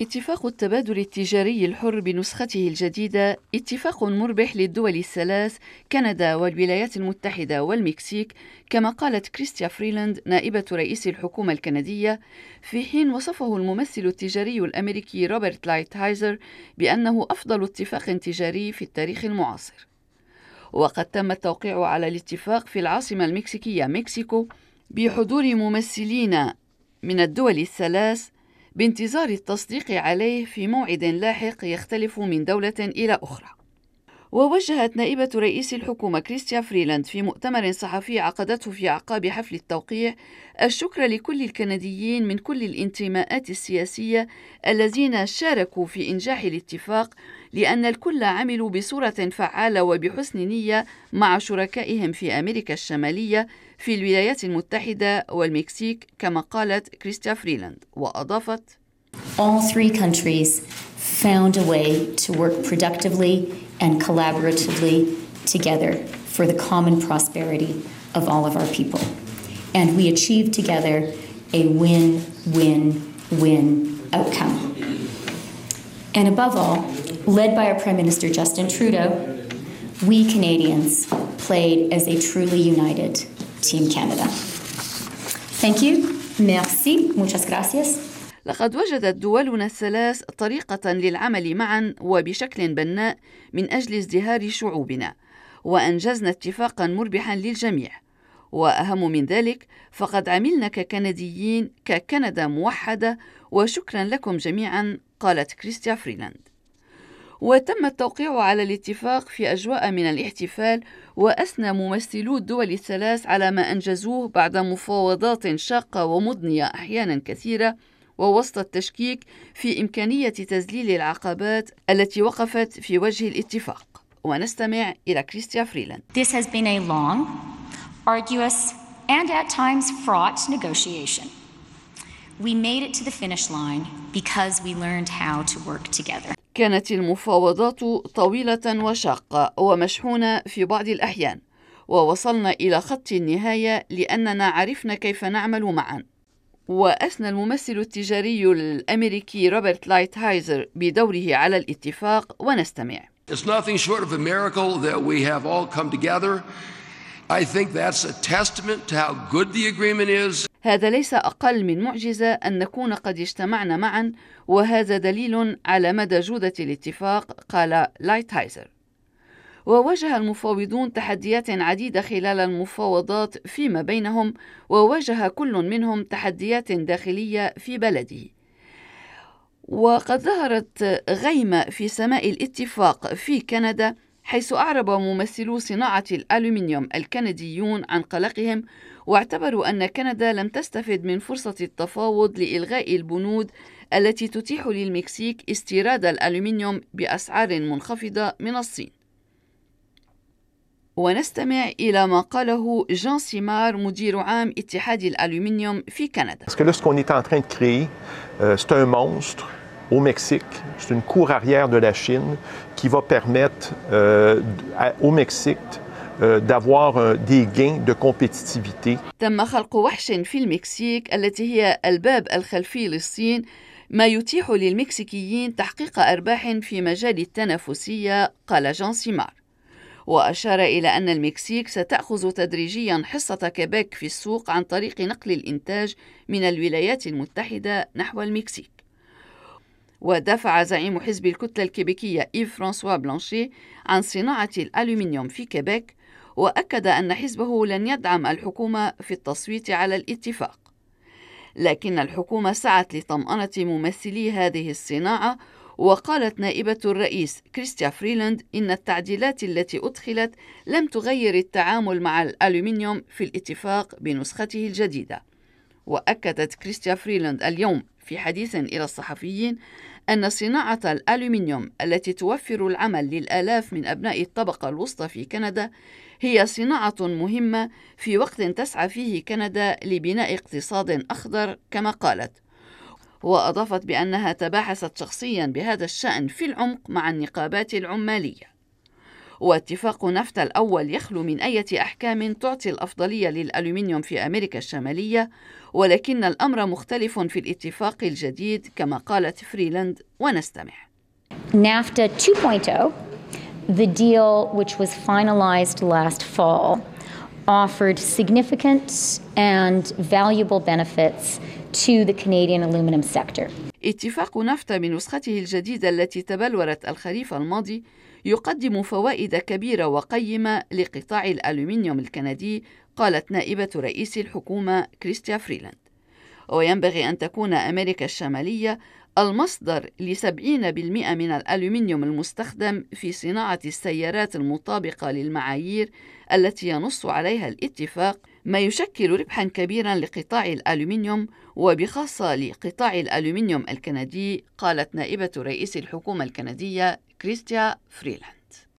اتفاق التبادل التجاري الحر بنسخته الجديدة اتفاق مربح للدول الثلاث كندا والولايات المتحدة والمكسيك كما قالت كريستيا فريلاند نائبة رئيس الحكومة الكندية في حين وصفه الممثل التجاري الأمريكي روبرت لايتهايزر بأنه أفضل اتفاق تجاري في التاريخ المعاصر. وقد تم التوقيع على الاتفاق في العاصمة المكسيكية مكسيكو بحضور ممثلين من الدول الثلاث بانتظار التصديق عليه في موعد لاحق يختلف من دولة إلى أخرى. ووجهت نائبة رئيس الحكومة كريستيا فريلاند في مؤتمر صحفي عقدته في أعقاب حفل التوقيع الشكر لكل الكنديين من كل الانتماءات السياسية الذين شاركوا في إنجاح الاتفاق لأن الكل عملوا بصورة فعالة وبحسن نية مع شركائهم في أمريكا الشمالية في الولايات المتحدة والمكسيك كما قالت كريستيا فريلاند. وأضافت All three countries found a way to work productively and collaboratively together for the common prosperity of all of our people. And we achieved together a win win win outcome. And above all, led by our Prime Minister Justin Trudeau, we Canadians played as a truly united Team Canada. Thank you. Merci. Muchas gracias. لقد وجدت دولنا الثلاث طريقة للعمل معا وبشكل بناء من أجل ازدهار شعوبنا، وأنجزنا اتفاقا مربحا للجميع. وأهم من ذلك فقد عملنا ككنديين ككندا موحدة وشكرا لكم جميعا قالت كريستيا فريلاند. وتم التوقيع على الاتفاق في أجواء من الاحتفال وأثنى ممثلو الدول الثلاث على ما أنجزوه بعد مفاوضات شاقة ومضنية أحيانا كثيرة ووسط التشكيك في إمكانية تذليل العقبات التي وقفت في وجه الاتفاق ونستمع إلى كريستيا فريلاند This has been a long, arduous, and at times fraught negotiation. We made it to the finish line because we learned how to work together. كانت المفاوضات طويلة وشاقة ومشحونة في بعض الأحيان ووصلنا إلى خط النهاية لأننا عرفنا كيف نعمل معا وأثنى الممثل التجاري الأمريكي روبرت لايتهايزر بدوره على الاتفاق ونستمع It's nothing short of a miracle that we have all come together. I think that's a testament to how good the agreement is. هذا ليس أقل من معجزة أن نكون قد اجتمعنا معا وهذا دليل على مدى جودة الاتفاق قال لايتهايزر وواجه المفاوضون تحديات عديدة خلال المفاوضات فيما بينهم وواجه كل منهم تحديات داخلية في بلده وقد ظهرت غيمة في سماء الاتفاق في كندا حيث أعرب ممثلو صناعة الألومنيوم الكنديون عن قلقهم واعتبروا أن كندا لم تستفد من فرصة التفاوض لإلغاء البنود التي تتيح للمكسيك استيراد الألومنيوم بأسعار منخفضة من الصين. ونستمع إلى ما قاله جان سيمار مدير عام اتحاد الألومنيوم في كندا. Au Mexique, c'est une cour arrière de la Chine qui va permettre euh, à, au Mexique euh, d'avoir euh, des gains de compétitivité. ما يتيح للمكسيكيين تحقيق أرباح في مجال التنافسية قال جان سيمار وأشار إلى أن المكسيك ستأخذ تدريجيا حصة كيبيك في السوق عن طريق نقل الإنتاج من الولايات المتحدة نحو المكسيك. ودافع زعيم حزب الكتلة الكيبيكية إيف فرانسوا بلانشي عن صناعة الألومنيوم في كيبيك وأكد أن حزبه لن يدعم الحكومة في التصويت على الاتفاق. لكن الحكومة سعت لطمأنة ممثلي هذه الصناعة وقالت نائبة الرئيس كريستيا فريلاند إن التعديلات التي أدخلت لم تغير التعامل مع الألومنيوم في الاتفاق بنسخته الجديدة. وأكدت كريستيا فريلاند اليوم في حديث إلى الصحفيين أن صناعة الألومنيوم التي توفر العمل للآلاف من أبناء الطبقة الوسطى في كندا هي صناعة مهمة في وقت تسعى فيه كندا لبناء اقتصاد أخضر كما قالت. وأضافت بأنها تباحثت شخصيا بهذا الشأن في العمق مع النقابات العمالية. واتفاق نفتا الأول يخلو من أي أحكام تعطي الأفضلية للألومنيوم في أمريكا الشمالية ولكن الأمر مختلف في الاتفاق الجديد كما قالت فريلاند ونستمع. NAFTA 2.0 the deal which was finalized last fall offered significant and valuable benefits to the Canadian aluminum sector. اتفاق نفتا بنسخته الجديدة التي تبلورت الخريف الماضي يقدم فوائد كبيرة وقيمة لقطاع الألومنيوم الكندي قالت نائبة رئيس الحكومة كريستيا فريلاند وينبغي أن تكون أمريكا الشمالية المصدر لسبعين بالمئة من الألومنيوم المستخدم في صناعة السيارات المطابقة للمعايير التي ينص عليها الاتفاق ما يشكل ربحا كبيرا لقطاع الألومنيوم وبخاصة لقطاع الألومنيوم الكندي قالت نائبة رئيس الحكومة الكندية كريستيا فريلاند